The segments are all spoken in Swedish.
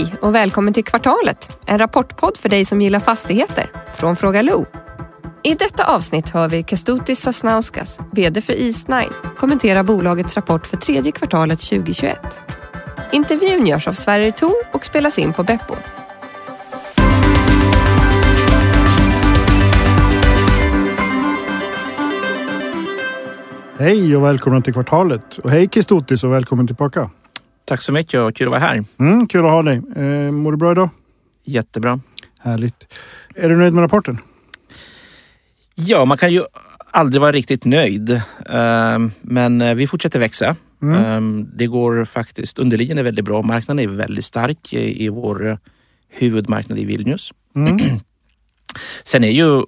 Hej och välkommen till Kvartalet, en rapportpodd för dig som gillar fastigheter från Fråga Lo. I detta avsnitt hör vi Kestutis Sasnauskas, VD för Eastnine, kommentera bolagets rapport för tredje kvartalet 2021. Intervjun görs av Sverige Tor och spelas in på Beppo. Hej och välkommen till Kvartalet. Och hej Kestutis och välkommen tillbaka. Tack så mycket och kul att vara här. Mm, kul att ha dig. Eh, mår du bra idag? Jättebra. Härligt. Är du nöjd med rapporten? Ja, man kan ju aldrig vara riktigt nöjd. Ehm, men eh, vi fortsätter växa. Mm. Ehm, Det går faktiskt underliggande väldigt bra. Marknaden är väldigt stark i i vår huvudmarknad i Vilnius. Mm. Sen är ju,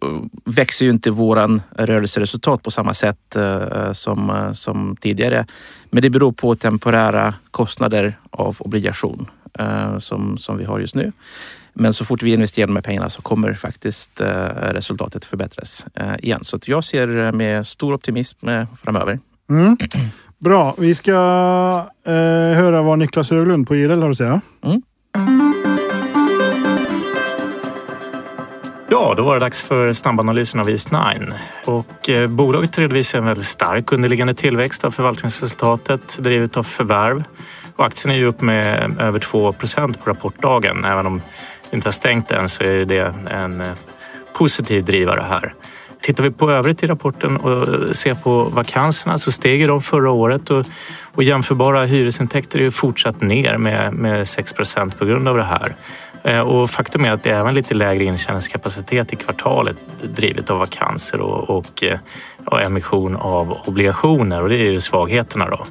växer ju inte våran rörelseresultat på samma sätt eh, som, eh, som tidigare. Men det beror på temporära kostnader av obligation eh, som, som vi har just nu. Men så fort vi investerar de här pengarna så kommer faktiskt eh, resultatet förbättras igen. Så jag ser med stor optimism framöver. Mm. Bra. Vi ska höra vad Niklas Höglund på IRL har att säga. Ja, då var det dags för snabbanalysen av East9. Och eh, bolaget redovisar en väldigt stark underliggande tillväxt av förvaltningsresultatet drivet av förvärv. Och aktien är ju upp med över 2% på rapportdagen. Även om det inte har stängt än så är det en eh, positiv drivare här. Tittar vi på övrigt i rapporten och eh, ser på vakanserna så steg de förra året och, och jämförbara hyresintäkter är ju fortsatt ner med, med 6 på grund av det här. Eh, och faktum är att det är även lite lägre intjäningskapacitet i kvartalet drivet av vakanser och, och, eh, och emission av obligationer och det är ju svagheterna då.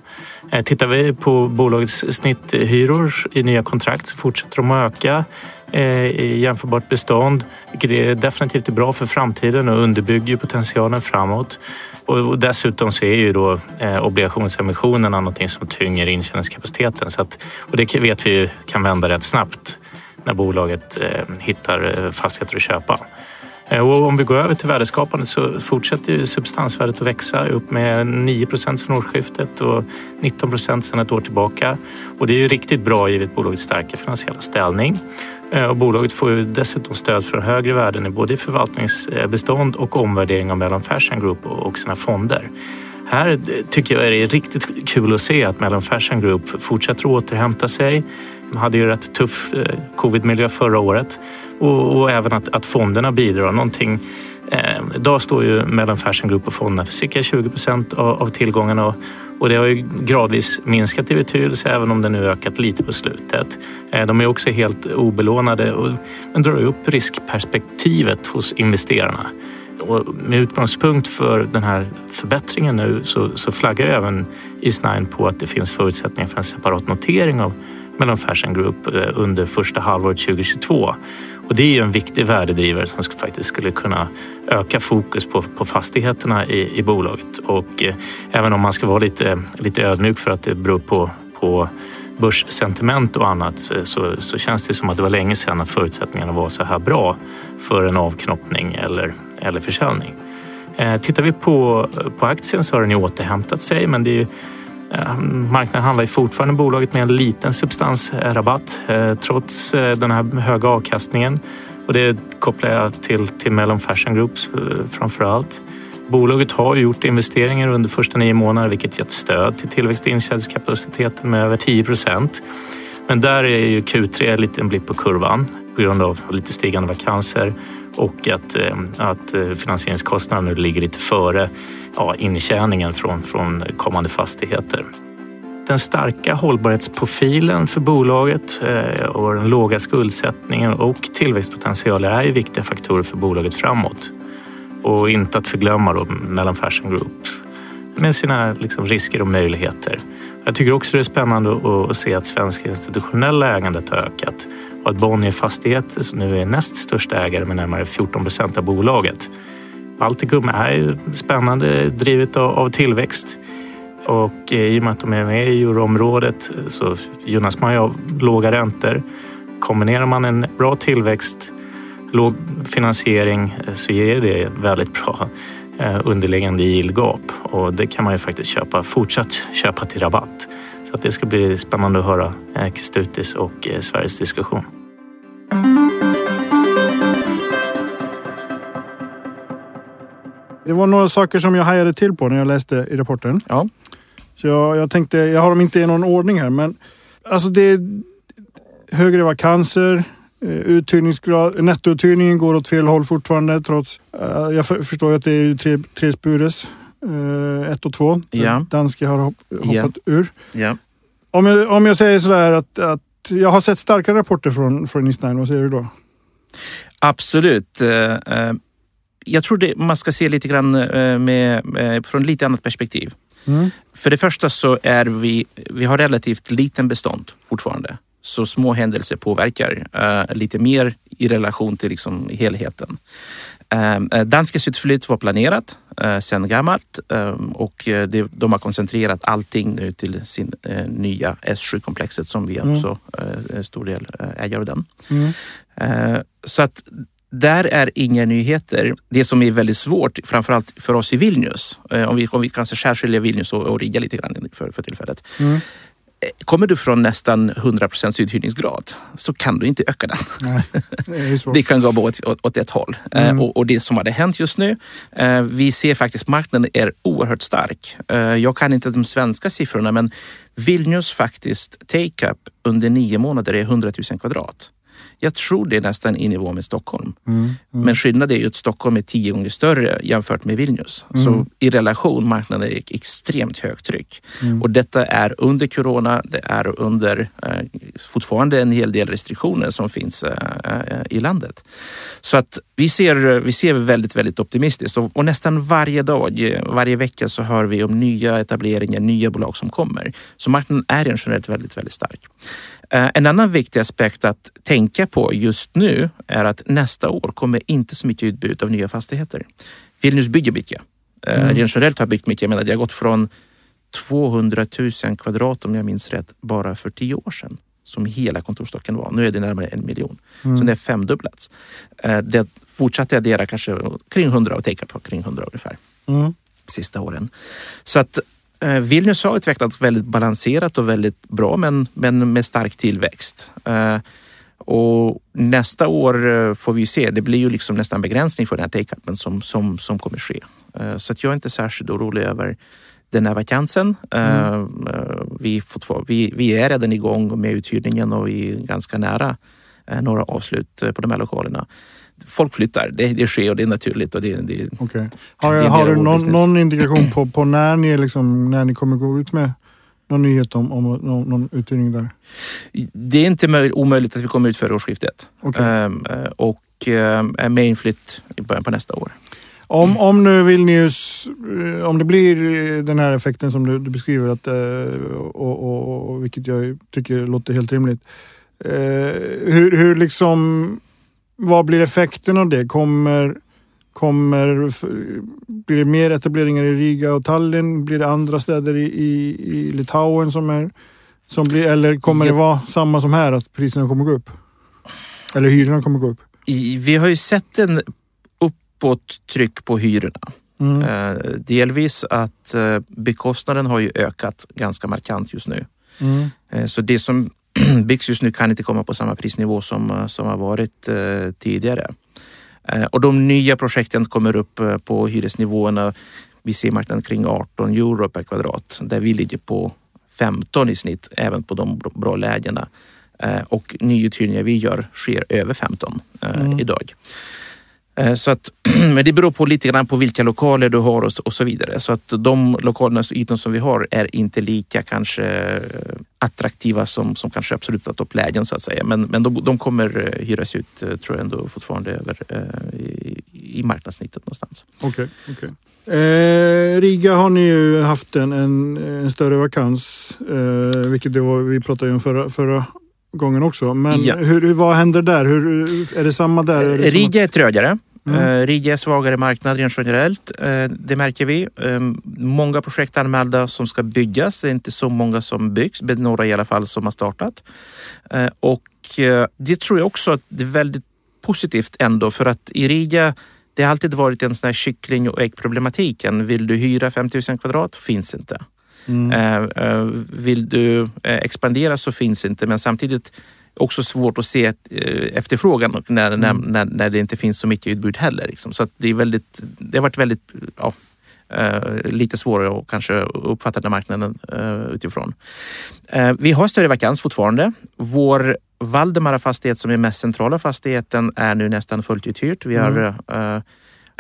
Eh, tittar vi på bolagets snitthyror i nya kontrakt så fortsätter de att öka i jämförbart bestånd, vilket är definitivt är bra för framtiden och underbygger potentialen framåt. Och dessutom så är ju då obligationsemissionerna någonting som tynger intjäningskapaciteten. Så att, och det vet vi ju kan vända rätt snabbt när bolaget eh, hittar eh, fastigheter att köpa. Eh, och om vi går över till värdeskapandet så fortsätter ju substansvärdet att växa upp med 9 sedan årsskiftet och 19 sedan ett år tillbaka. Och det är ju riktigt bra givet bolagets starka finansiella ställning. Och bolaget får ju dessutom stöd från högre värden i både förvaltningsbestånd och omvärdering av Mellon Fashion Group och sina fonder. Här tycker jag är det riktigt kul att se att Mellon Fashion Group fortsätter att återhämta sig. De hade ju rätt tuff eh, covidmiljö förra året och, och även att, att fonderna bidrar. Någonting, eh, idag står ju Mellon Fashion Group och fonderna för cirka 20 procent av, av tillgångarna och, och det har ju gradvis minskat i betydelse även om det nu ökat lite på slutet. Eh, de är också helt obelånade och men drar upp riskperspektivet hos investerarna. Och med utgångspunkt för den här förbättringen nu så, så flaggar ju även Isnine på att det finns förutsättningar för en separat notering av Mellon Fashion Group eh, under första halvåret 2022. Och det är ju en viktig värdedrivare som faktiskt skulle kunna öka fokus på, på fastigheterna i, i bolaget. Och eh, även om man ska vara lite, lite ödmjuk för att det beror på, på börssentiment och annat så, så, känns det som att det var länge sedan förutsättningarna var så här bra för en avknoppning eller, eller försäljning. Eh, tittar vi på, på aktien så har den ju återhämtat sig men det är ju, Eh, marknaden handlar ju fortfarande bolaget med en liten substansrabatt eh, trots eh, den här höga avkastningen. Och det kopplar jag till, till Mellon Fashion Groups framför allt. Bolaget har gjort investeringar under första nio månader vilket gett stöd till tillväxt i inköpskapaciteten med över 10 procent. Men där är ju Q3 en liten blipp på kurvan på grund av lite stigande vakanser och att, eh, att eh, finansieringskostnaden nu ligger lite före ja, intjäningen från, från kommande fastigheter. Den starka hållbarhetsprofilen för bolaget eh, och den låga skuldsättningen och tillväxtpotentialen är ju viktiga faktorer för bolaget framåt. Och inte att förglömma då Mellan Fashion Group med sina liksom, risker och möjligheter. Jag tycker också det är spännande att, att se att svenska institutionella ägandet har ökat och att Bonnier Fastigheter som nu är näst största ägare med närmare 14 procent av bolaget. Baltikum är ju spännande, drivet av, tillväxt. Och eh, i och med att de är med i euroområdet så gynnas man ju av låga räntor. Kombinerar man en bra tillväxt, låg finansiering eh, så ger det väldigt bra eh, underliggande yieldgap och det kan man ju faktiskt köpa, fortsatt köpa till rabatt. Så att det ska bli spännande att höra eh, Kestutis och eh, Sveriges diskussion. Det var några saker som jag hajade till på när jag läste i rapporten. Ja. Så jag, jag tänkte, jag har dem inte i någon ordning här men alltså det är högre vakanser, eh, uthyrningsgrad, nettouthyrningen går åt fel håll fortfarande trots, jag för, förstår ju att det är tre, tre spures, ett och två. Ja. Danske har hopp, hoppat Ja. ur. Ja. Om jag, om jag säger sådär att, att jag har sett starka rapporter från, från Eastnine, vad säger du då? Absolut. Eh, eh, Jag tror det, man ska se lite grann eh, med, med, från lite annat perspektiv. Mm. För det första så är vi, vi har relativt liten bestånd fortfarande. Så små händelser påverkar eh, lite mer i relation till liksom helheten. Eh, eh, Danskes utflytt var planerat eh, sedan gammalt eh, och det, de har koncentrerat allting nu till sin eh, nya S7-komplexet som vi Mm. också eh, en stor del äger av den. Mm. Så att där är inga nyheter. Det som är väldigt svårt, framförallt för oss i Vilnius, om vi, om vi kanske särskiljer Vilnius och, och Riga lite grann för, för tillfället. Mm. Eh, Kommer du från nästan 100% uthyrningsgrad så kan du inte öka den. Nej, det. Det kan gå åt, åt, åt ett håll. Eh, Mm. och, och det som hade hänt just nu, eh, vi ser faktiskt marknaden är oerhört stark. Eh, jag kan inte de svenska siffrorna men Vilnius faktiskt take-up under nio månader är 100 000 kvadrat. Jag tror det är nästan i nivå med Stockholm. Mm. Mm. Men skillnaden är ju att Stockholm är tio gånger större jämfört med Vilnius. Mm. Så i relation, marknaden är extremt högtryck. Mm. Och detta är under corona, det är under eh, fortfarande en hel del restriktioner som finns eh, eh, i landet. Så att vi ser, vi ser väldigt, väldigt optimistiskt och, och nästan varje dag, varje vecka så hör vi om nya etableringar, nya bolag som kommer. Så marknaden är generellt väldigt, väldigt stark. Eh, En annan viktig aspekt att tänka på just nu är att nästa år kommer inte så mycket utbud av nya fastigheter. Vilnius bygger mycket. Mm. Mm. Rent generellt har byggt mycket. Jag menar, det har gått från 200 000 kvadrat om jag minns rätt bara för tio år sedan som hela kontorsstocken var. Nu är det närmare en miljon. Mm. Så det är femdubblats. Eh, Det fortsatte addera kanske kring 100 och take på kring 100 ungefär Mm. sista åren. Så att eh, Eh, Vilnius har utvecklats väldigt balanserat och väldigt bra men, men med stark tillväxt. Eh, och nästa år eh, får vi se, det blir ju liksom nästan begränsning för den här take-upen som, som, som kommer ske. Så att jag är inte särskilt orolig över den här vakansen. Mm. vi, vi, vi är redan igång med uthyrningen och vi är ganska nära några avslut på de här lokalerna. Folk flyttar, det, det sker och det är naturligt. Och det, det, Okej. Har, Det jag, har del du någon, någon indikation på, på när, ni liksom, när ni kommer gå ut med någon nyhet om, om någon, någon uthyrning där? Det är inte möj- omöjligt att vi kommer ut före årsskiftet. Okej. Ehm, eh, och ehm, är med inflytt i början på nästa år. Om, om nu Vilnius, eh, om det blir eh, den här effekten som du, du beskriver, att, eh, och, och, och, vilket jag tycker låter helt rimligt. Eh, hur, hur liksom, vad blir effekten av det? Kommer, kommer, blir det mer etableringar i Riga och Tallinn? Blir det andra städer i, i, i Litauen som är, som blir, eller kommer det vara samma som här, att priserna kommer gå upp? Eller hyrorna kommer gå upp? Vi har ju sett en uppåt tryck på hyrorna. Mm. Eh, delvis att eh, bekostnaden har ju ökat ganska markant just nu. Mm. Eh, så det som byggs just nu kan inte komma på samma prisnivå som, eh, som har varit eh, tidigare. Eh, och de nya projekten kommer upp eh, på hyresnivåerna. Vi ser marknaden kring 18 euro per kvadrat där vi ligger på 15 i snitt även på de bra- lägena. Och nyuthyrningar vi gör sker över 15 eh, Mm. idag. Eh, så att, men det beror på lite grann på vilka lokaler du har och så, och så vidare. Så att de lokalernas ytor som vi har är inte lika kanske eh, attraktiva som, som kanske absoluta topplägen så att säga. Men, men de, de kommer eh, hyras ut tror jag ändå fortfarande över eh, i, i marknadssnittet någonstans. Okej. okej. Eh, Riga har ni ju haft en, en, en större vakans, eh, vilket det var, vi pratade om förra, förra gången också. Men Ja. hur, hur, vad händer där? Hur, är det samma där? Är samma- Riga är trögare. Mm. Eh, Riga är svagare marknad rent generellt. Eh, det märker vi. Eh, många projekt anmälda som ska byggas. Det är inte så många som byggs, men några i alla fall som har startat. Eh, och eh, det tror jag också att det är väldigt positivt ändå för att i Riga det har alltid varit en sån här kyckling och äggproblematiken. Vill du hyra 5000 kvadrat? Finns inte. Mm. Eh, eh, Vill du eh, expandera så finns inte, men samtidigt också svårt att se efterfrågan när, Mm. när, när det inte finns så mycket utbud heller. Liksom. Så det, är väldigt, det har varit väldigt, ja, lite svårare att kanske uppfatta den marknaden utifrån. Vi har större vakans fortfarande. Vår Valdemara fastighet som är mest centrala fastigheten är nu nästan fullt uthyrt. Vi har eh,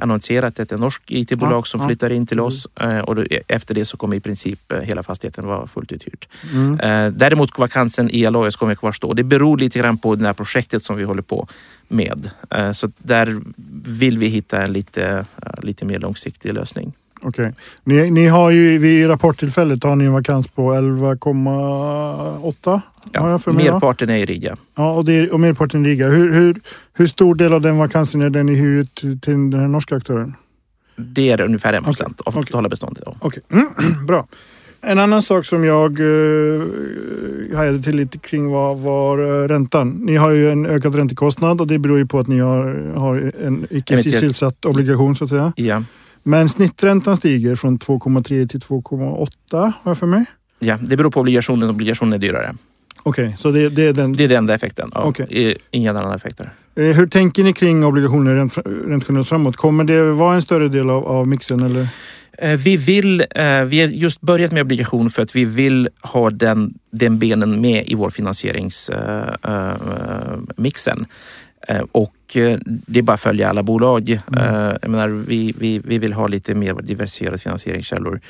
annonserat ett norskt IT-bolag Ja, som ja, flyttar in till oss eh, och då, efter det så kommer i princip eh, hela fastigheten vara fullt uthyrt. Mm. Eh, däremot vakansen i Alois kommer kvarstå. Det beror lite grann på det här projektet som vi håller på med. Eh, så där vill vi hitta en lite, eh, lite mer långsiktig lösning. Okej. Ni, ni har ju vid rapporttillfället har ni en vakans på 11,8 mig. va? merparten är i Riga. Ja, och, är, och merparten Riga. Hur, hur, hur stor del av den vakansen är den hyr ut till den här norska aktören? Det är ungefär en procent av okej. totala beståndet. Ja. Okej, bra. En annan sak som jag uh, hajade till lite kring var, var eh, räntan. Ni har ju en ökad räntekostnad och det beror ju på att ni har, har en icke sysselsatt obligation så att säga. Ja. Men snitträntan stiger från 2,3 till 2,8 har jag för mig. Ja, det beror på obligationen. Obligationen är dyrare. Okej, så det, det är den. Det är den enda effekten. Ja. I- Inga andra effekter. Eh, Hur tänker ni kring obligationer rent, rent generellt framåt? Kommer det vara en större del av, av mixen eller? Eh, Vi vill, eh, vi har just börjat med obligation för att vi vill ha den, den benen med i vår finansieringsmixen. Och det är bara att följa alla bolag. Eh, Jag menar, vi, vi, vi vill ha lite mer diversifierade finansieringskällor.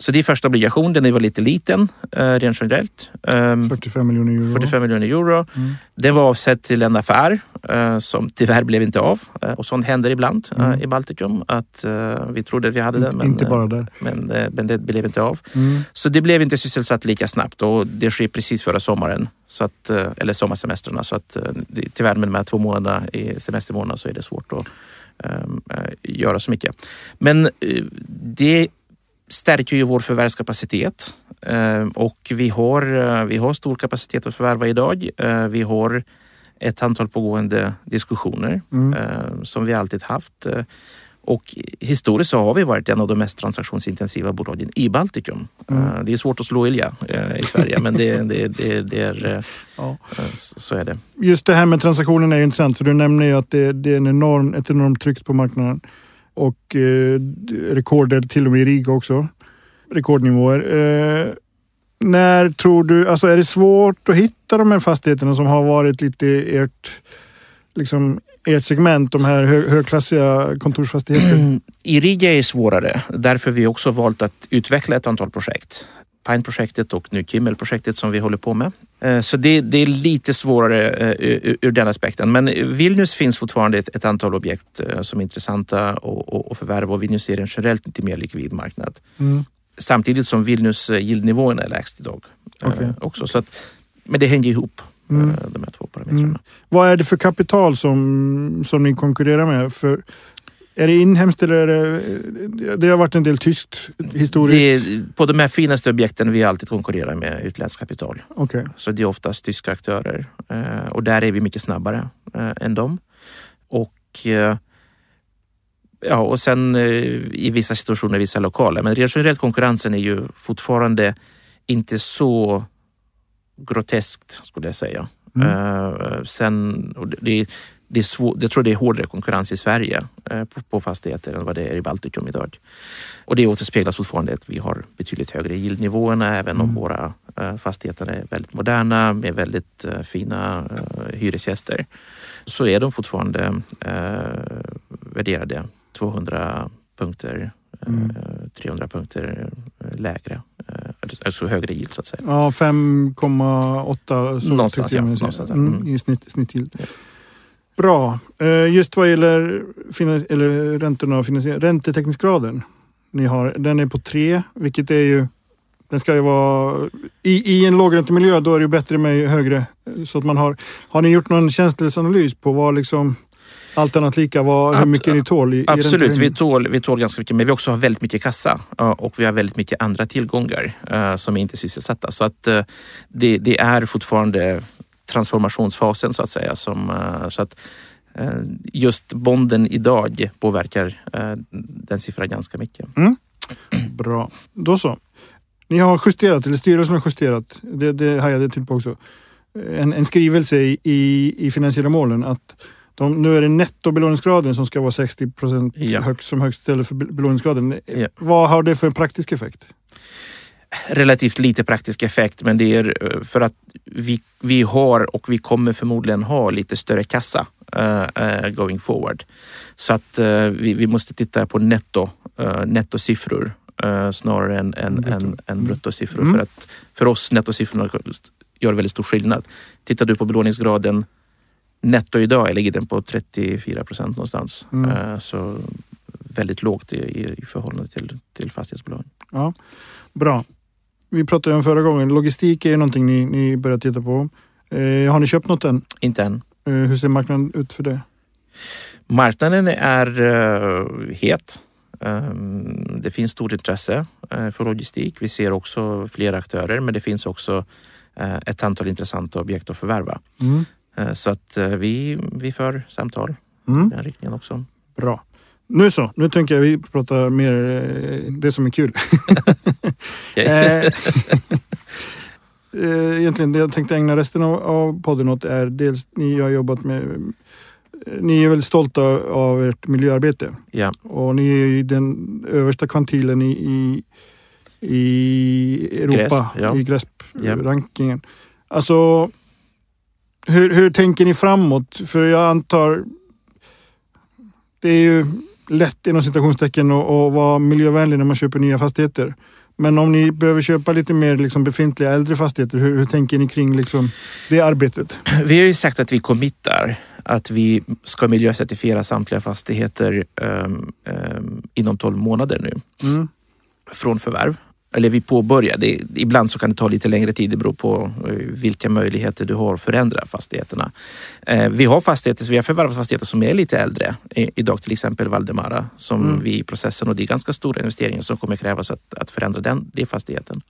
Så det är första obligation. Den väl lite liten eh, rent generellt. Ehm, 45 miljoner euro. 45 miljoner euro. Mm. Den var avsedd till en affär eh, som tyvärr blev inte av. Eh, och sånt händer ibland Mm. i Baltikum. Att vi trodde att vi hade den men, Inte bara där. men, men det blev inte av. Mm. Så det blev inte sysselsatt lika snabbt och det sker precis före sommaren. Så att, eller sommarsemestrarna. Så att, det, tyvärr med de här två månaderna i semestermånaderna så är det svårt att ehm, eh, göra så mycket. Men det stärker ju vår förvärvskapacitet. Eh, och vi har, eh, vi har stor kapacitet att förvärva idag. Eh, vi har ett antal pågående diskussioner Mm. som vi alltid haft. Och historiskt så har vi varit en av de mest transaktionsintensiva bolagen i Baltikum. Mm. Det är svårt att slå Ilja i Sverige men det, det, det, det är, Ja. så är det. Just det här med transaktionen är intressant för du nämner ju att det, det är en enorm, ett enormt tryck på marknaden. Och eh, rekorder till och med i Riga också. Rekordnivåer. Eh, när tror du, alltså är det svårt att hitta de här fastigheterna som har varit lite ert, liksom, ert segment, de här hö, högklassiga kontorsfastigheterna? I Riga är det svårare. Därför vi också valt att utveckla ett antal projekt. Pine-projektet och nu Kimmel-projektet som vi håller på med. Eh, Så det, det är lite svårare eh, ur, ur den aspekten. Men Vilnius finns fortfarande ett, ett antal objekt eh, som är intressanta att- förvärva och Vilnius är en generellt lite mer likvid marknad. Mm. Samtidigt som Vilnius yieldnivån är lägst idag. Okej. också. Så att, men det hänger ihop, Mm. de här två parametrarna. Mm. Vad är det för kapital som, som ni konkurrerar med? För, är det inhemskt eller är det... Det har varit en del tyskt historiskt. Det på de här finaste objekten vi alltid konkurrerar med utländskt kapital. Okej. Så det är oftast tyska aktörer eh, och där är vi mycket snabbare eh, än dem. Och eh, ja, och sen i vissa situationer vissa lokaler. Men generellt konkurrensen är ju fortfarande inte så groteskt skulle jag säga. Mm. Sen, och det, det, är svår, jag tror det är hårdare konkurrens i Sverige eh, på, på fastigheter än vad det är i Baltikum idag. Och det återspeglas fortfarande att vi har betydligt högre yieldnivåerna även om Mm. våra eh, fastigheter är väldigt moderna med väldigt eh, fina hyresgäster. Så är de fortfarande eh, värderade 200 punkter, Mm. 300 punkter lägre. Alltså högre yield så att säga. Ja, 5,8 så Någonstans, ja. Någonstans, ja. mm, Mm. i snitt, snittyield. Ja. Bra. Eh, Just vad gäller finan- eller räntorna och finansiering. Räntetäckningsgraden ni har, den är på 3, vilket är ju den ska ju vara... I, I en lågräntemiljö då är det ju bättre med högre. Så att man har... Har ni gjort någon känslighetsanalys på vad liksom allt annat lika, vad, hur mycket ni tål? I, i Absolut, vi räntehöjning? tål, vi tål ganska mycket men vi också har väldigt mycket kassa ja, och vi har väldigt mycket andra tillgångar eh, som är inte sysselsatta. Så att eh, det, det är fortfarande transformationsfasen så att säga. Som, eh, så att, eh, just bonden idag påverkar eh, den siffran ganska mycket. Bra. Då så. Ni har justerat, eller styrelsen har justerat, det, det hajade jag till på också, en, en skrivelse i, i, i finansiella målen att de, nu är det nettobelåningsgraden som ska vara 60 procent Ja. högst, som högst istället för be- belåningsgraden. Ja. Vad har det för en praktisk effekt? Relativt lite praktisk effekt, men det är eh, för att vi, vi har och vi kommer förmodligen ha lite större kassa eh, going forward. Så att eh, vi, vi måste titta på netto, uh, nettosiffror snarare än, än, Brutto. än, än bruttosiffror. Mm. För att för oss nettosiffrorna gör väldigt stor skillnad. Tittar du på belåningsgraden netto idag ligger den på 34 procent någonstans. Mm. Så väldigt lågt i, i, i förhållande till, till fastighetsbelåning. Ja, bra. Vi pratade om förra gången, logistik är ju någonting ni, ni börjar titta på. Eh, har ni köpt något än? Inte än. Eh, hur ser marknaden ut för det? Marknaden är uh, het. Um, det finns stort intresse uh, för logistik. Vi ser också fler aktörer, men det finns också uh, ett antal intressanta objekt att förvärva. Mm. Så att vi, vi för samtal Mm. i den riktningen också. Bra. Nu så, nu tänker jag vi pratar mer eh, det som är kul. Eh, eh, Egentligen det jag tänkte ägna resten av, av podden åt är dels ni har jobbat med ni är väldigt stolta av ert miljöarbete ja, och ni är i den översta kvantilen i, i, i Europa, GRESP, ja. i GRESP-rankingen. Alltså, hur, hur tänker ni framåt? För jag antar, det är ju lätt inom citationstecken att att vara miljövänlig när man köper nya fastigheter. Men om ni behöver köpa lite mer liksom befintliga äldre fastigheter, hur, hur tänker ni kring liksom det arbetet? vi har ju sagt att vi committar att vi ska miljöcertifiera samtliga fastigheter um, um, inom 12 månader nu. Mm. från förvärv. Eller vi påbörjar. Det, ibland så kan det ta lite längre tid. Det beror på eh, vilka möjligheter du har att förändra fastigheterna. Eh, vi har fastigheter, vi har förvärvat fastigheter som är lite äldre. I, idag till exempel Valdemara som Mm. vi i processen och det är ganska stora investeringar som kommer krävas att, att förändra den, den fastigheten.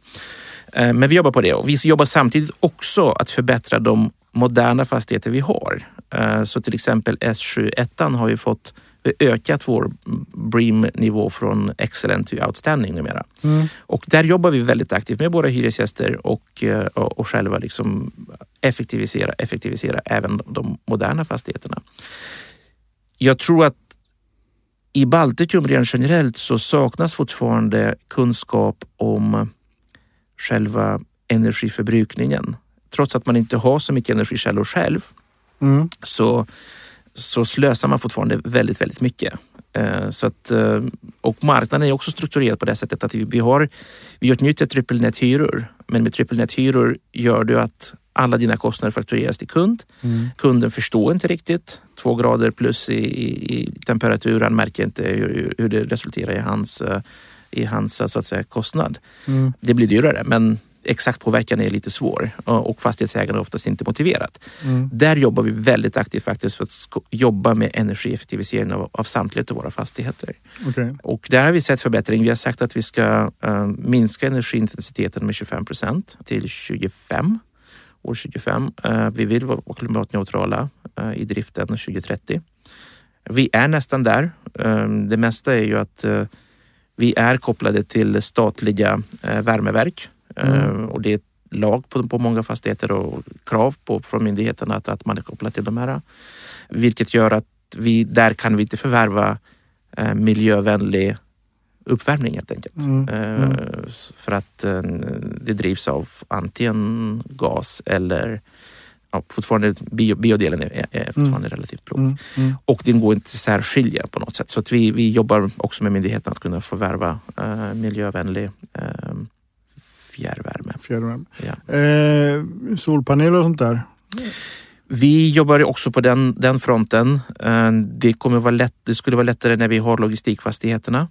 Eh, men vi jobbar på det och vi jobbar samtidigt också att förbättra de moderna fastigheter vi har. Eh, så till exempel S7 har ju fått ökat vår BREEAM-nivå från excellent till outstanding numera. Mm. Och där jobbar vi väldigt aktivt med våra hyresgäster och, eh, och, och själva liksom effektivisera, effektivisera även de moderna fastigheterna. Jag tror att i Baltikum rent generellt så saknas fortfarande kunskap om själva energiförbrukningen. Trots att man inte har så mycket energikällor själv Mm. så, så slösar man fortfarande väldigt, väldigt mycket. Eh, Så att, eh, och marknaden är också strukturerad på det sättet att vi, har vi åtnjuter triple net-hyror. Men med triple net-hyror gör du att alla dina kostnader faktureras till kund. Mm. Kunden förstår inte riktigt. Två grader plus i, i, temperatur. Han märker inte hur, hur det resulterar i hans, eh, i hans så att säga, kostnad. Mm. Det blir dyrare men exakt påverkan är lite svår och och fastighetsägaren är oftast inte motiverat. Mm. Där jobbar vi väldigt aktivt faktiskt för att jobba med energieffektivisering av, av samtliga av våra fastigheter. Okej. Och där har vi sett förbättring. Vi har sagt att vi ska eh, minska energiintensiteten med 25 procent till 25, år 25. Eh, vi vill vara klimatneutrala eh, i driften 2030. Vi är nästan där. Eh, det mesta är ju att eh, vi är kopplade till statliga eh, värmeverk Eh, Mm. och det är lag på, på många fastigheter och krav på, från myndigheterna att, att man är kopplad till de här. Vilket gör att vi, där kan vi inte förvärva eh, miljövänlig uppvärmning helt enkelt. Mm. Eh, Mm. s- För att eh, det drivs av antingen gas eller ja, fortfarande bio, biodelen är, är fortfarande relativt låg. Mm. Mm. Och den går inte särskilja på något sätt. Så att vi, vi jobbar också med myndigheten att kunna förvärva eh, miljövänlig eh, fjärrvärme. Fjärrvärme. Ja. Eh, solpaneler och sånt där. Vi jobbar också på den, den fronten. Eh, Det, kommer vara lätt, det skulle vara lättare när vi har logistikfastigheterna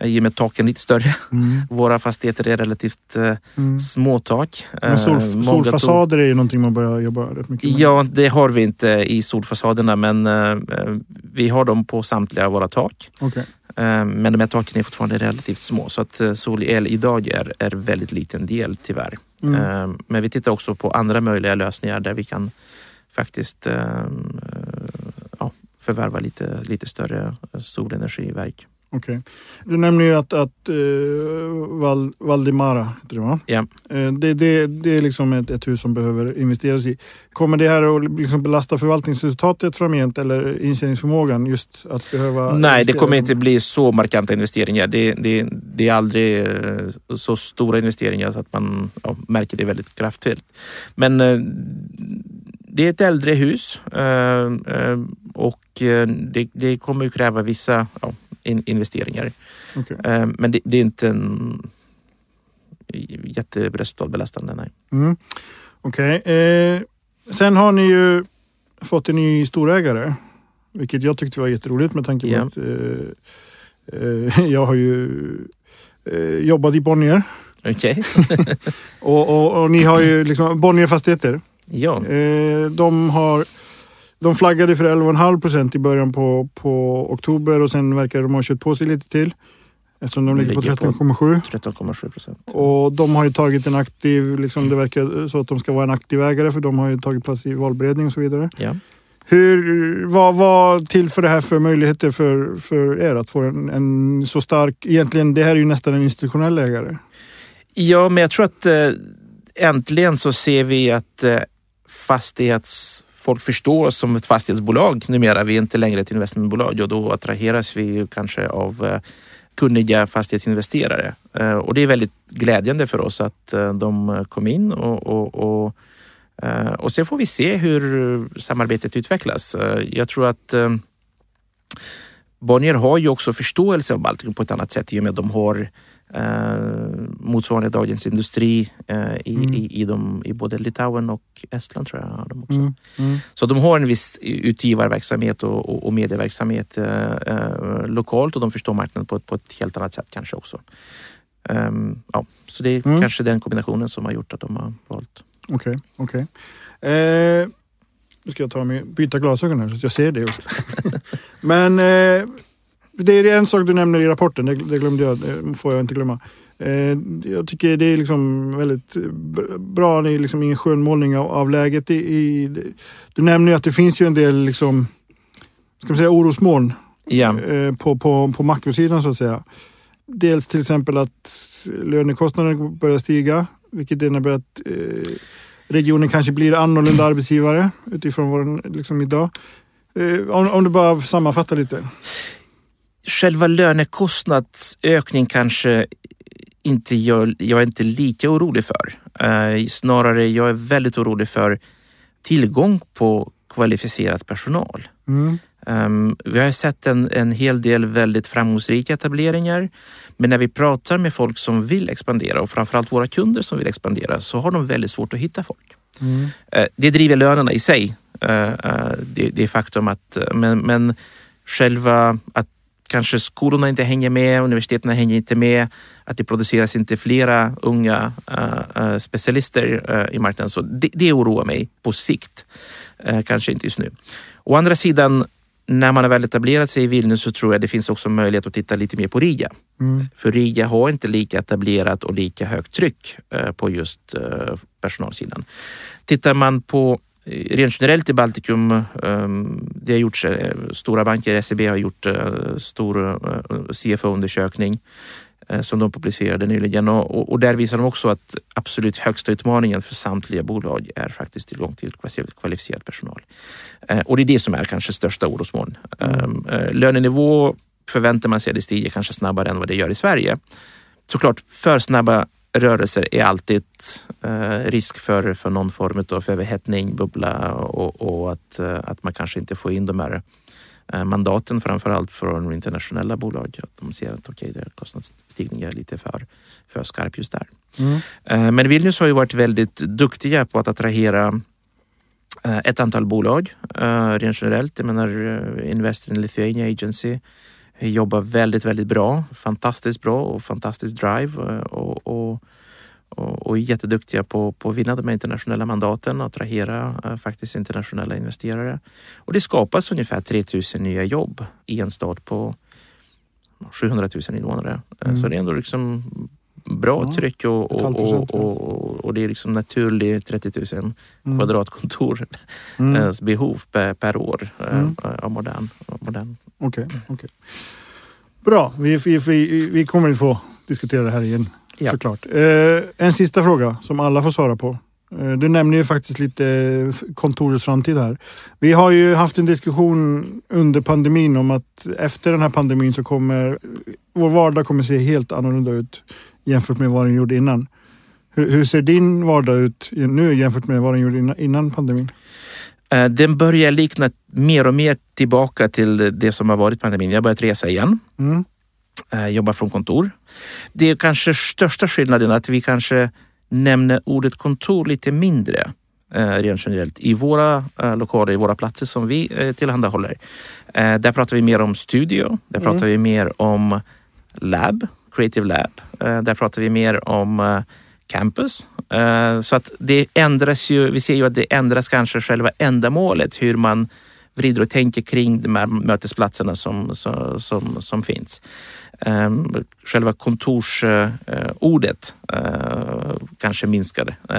eh, i och med taken lite större. Mm. Våra fastigheter är relativt eh, Mm. små tak. Men sol, solfasader är ju någonting man börjar jobba rätt mycket med. Ja, det har vi inte i solfasaderna men vi har dem på samtliga våra tak. Okej. Eh, Men de här taken är fortfarande relativt små så att eh, solel idag är, är väldigt liten del tyvärr. Mm. Eh, Men vi tittar också på andra möjliga lösningar där vi kan faktiskt ja, förvärva lite, lite större solenergiverk. Okej. Du nämner ju att, att uh, Val, Valdemara, heter det va? Ja. Eh, det, det, det är liksom ett, ett hus som behöver investeras i. Kommer det här att liksom belasta förvaltningsresultatet framgent eller intjäningsförmågan? Just att behöva Nej, det kommer inte bli så markanta investeringar. Det, det, det är aldrig eh, så stora investeringar så att man ja, märker det väldigt kraftfullt. Men eh, det är ett äldre hus och det, det kommer ju kräva vissa ja, in, investeringar. Okej. Eh, Men det, det är inte en jätteresultatbelastande. Nej. Mm. Okej. Eh, sen har ni ju fått en ny storägare. Vilket jag tyckte var jätteroligt med tanke på Ja. att eh, eh, jag har ju eh, jobbat i Bonnier. Okej. Och, och, och ni har ju liksom Bonnier Fastigheter. Ja. Eh, de, har, de flaggade för 11,5 procent i början på, på oktober och sen verkar de ha kört på sig lite till. Eftersom de ligger på Ligger på- 13,7. 13,7 procent. Och de har ju tagit en aktiv, liksom det verkar så att de ska vara en aktiv ägare för de har ju tagit plats i valberedning och så vidare. Ja. Hur, vad, vad tillför det här för möjligheter för, för er att få en, en så stark, egentligen det här är ju nästan en institutionell ägare. Ja, men jag tror att eh, äntligen så ser vi att eh, folk förstår oss som ett fastighetsbolag numera. Vi är inte längre ett investmentbolag och då attraheras vi kanske av eh, kunniga fastighetsinvesterare. Eh, och det är väldigt glädjande för oss att eh, de kom in och, och, och, och sen får vi se hur samarbetet utvecklas. Jag tror att Bonnier har ju också förståelse av Baltikum på ett annat sätt i och med att de har eh, motsvarande Dagens Industri eh, i, Mm. i, i, de, i både Litauen och Estland tror jag. har De också. Mm. Mm. Så de har en viss utgivarverksamhet och, och, och medieverksamhet eh, eh, lokalt och de förstår marknaden på, ett- på ett helt annat sätt kanske också. Ehm, ja, så det är Mm. kanske den kombinationen som har gjort att de har valt. Okej, okej. Eh, nu ska jag ta mig, byta glasögon här så att jag ser det också. Men eh, det är en sak du nämner i rapporten, det, det glömde jag, det får jag inte glömma. Eh, jag tycker det är liksom väldigt bra, är liksom ingen skönmålning av, av läget. I, i, du nämner ju att det finns ju en del liksom, ska man säga orosmoln eh, på, på, på makrosidan så att säga. Dels till exempel att lönekostnaderna börjar stiga, vilket innebär att eh, regionen kanske blir annorlunda arbetsgivare utifrån vad den liksom idag. Eh, om, om du bara sammanfattar lite. Själva lönekostnadsökning kanske inte jag, jag är inte lika orolig för. Eh, snarare jag är väldigt orolig för tillgång på kvalificerad personal. Mm. Um, vi har sett en, en hel del väldigt framgångsrika etableringar. Men när vi pratar med folk som vill expandera och framförallt våra kunder som vill expandera så har de väldigt svårt att hitta folk. Mm. Eh, Det driver lönerna i sig. eh, Det, det är faktum att, men, men själva att kanske skolorna inte hänger med, universiteten hänger inte med, att det produceras inte flera unga eh, specialister eh, i marknaden. Så det, det oroar mig på sikt. Eh, Kanske inte just nu. Å andra sidan, när man har väl etablerat sig i Vilnius så tror jag det finns också möjlighet att titta lite mer på Riga. Mm. För Riga har inte lika etablerat och lika högt tryck på just personalsidan. Tittar man på rent generellt i Baltikum, eh, det har gjorts, eh, stora banker, SEB har gjort eh, stor eh, CFO-undersökning eh, som de publicerade nyligen och, och, där visar de också att absolut högsta utmaningen för samtliga bolag är faktiskt tillgång till kvalificerad- personal. Eh, och det är det som är kanske största orosmoln. Mm. Eh, eh, lönenivå förväntar man sig att det stiger kanske snabbare än vad det gör i Sverige. Såklart, för snabba rörelser är alltid eh, risk för, för någon form av överhettning, bubbla och, och att, eh, att man kanske inte får in de här eh, mandaten framförallt från internationella bolag. Att de ser att okej, okay, kostnadsstigningen är lite för, för skarp just där. Mm. Men Vilnius har ju varit väldigt duktiga på att attrahera ett antal bolag rent generellt. Jag menar Invest in Lithuania Agency jobbar väldigt, väldigt bra. Fantastiskt bra och fantastisk drive eh, och, och, och, och är jätteduktiga på, på att vinna de internationella mandaten och attrahera eh, faktiskt internationella investerare. Och det skapas ungefär 3000 nya jobb i en stad på 700 000 invånare. Eh, Mm. Så det är ändå liksom bra Ja, tryck och, och, och, och, det är liksom naturligt 30 000 Mm. kvadratkontor Mm. eh, behov per, per år Mm. av modern, av modern. Okej, okej. Bra, vi, vi, vi, vi kommer få diskutera det här igen Ja. såklart. Eh, en sista fråga som alla får svara på. Eh, du nämner ju faktiskt lite eh, kontorets framtid här. Vi har ju haft en diskussion under pandemin om att efter den här pandemin så kommer vår vardag kommer se helt annorlunda ut jämfört med vad den gjorde innan. Hur, hur ser din vardag ut nu jämfört med vad den gjorde innan, innan pandemin? Eh, Den börjar likna mer och mer tillbaka till det som har varit pandemin. Jag har börjat resa igen. Mm. eh, jobbar från kontor. Det är kanske största skillnaden att vi kanske nämner ordet kontor lite mindre eh, rent generellt i våra lokaler, i våra platser som vi tillhandahåller. Där pratar vi mer om studio, där pratar vi mer om lab, creative lab. Där pratar vi mer om campus. Eh, så att det ändras ju, vi ser ju att det ändras kanske själva ändamålet, hur man vrider och tänker kring de här mötesplatserna som, som, som, finns. Um, själva kontorsordet uh, kanske minskar uh,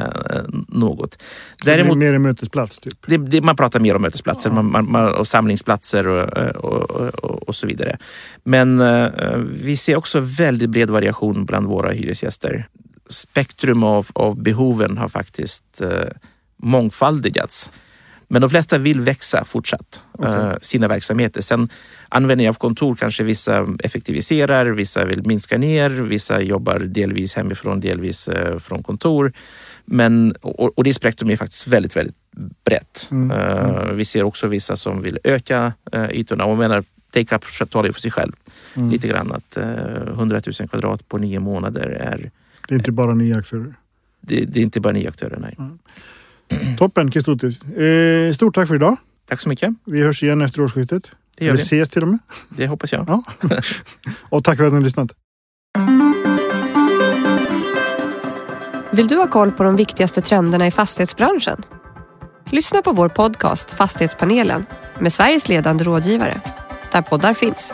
något. Däremot, mer en mötesplats typ? Det, det, man pratar mer om mötesplatser man, man, man, och samlingsplatser och, och, och, och, så vidare. Men vi ser också väldigt bred variation bland våra hyresgäster. Spektrum av, av behoven har faktiskt mångfaldigats. Men de flesta vill växa fortsatt, okay. uh, sina verksamheter. Sen användning av kontor kanske vissa effektiviserar, vissa vill minska ner, vissa jobbar delvis hemifrån, delvis uh, från kontor. Men, och, och det spektrum är faktiskt väldigt, väldigt brett. Mm. Uh, vi ser också vissa som vill öka ytorna och menar take-up talar ju för sig själv. Mm. Lite grann att 100 000 kvadrat på nio månader är... Det är inte bara nya aktörer? Det, det är inte bara nya aktörer, nej. Mm. Toppen Kestutis. Eh, stort tack för idag. Tack så mycket. Vi hörs igen efter årsskiftet. Det gör Eller vi. ses till och med. Det hoppas jag. Ja. och tack för att ni har lyssnat. Vill du ha koll på de viktigaste trenderna i fastighetsbranschen? Lyssna på vår podcast Fastighetspanelen med Sveriges ledande rådgivare, där poddar finns.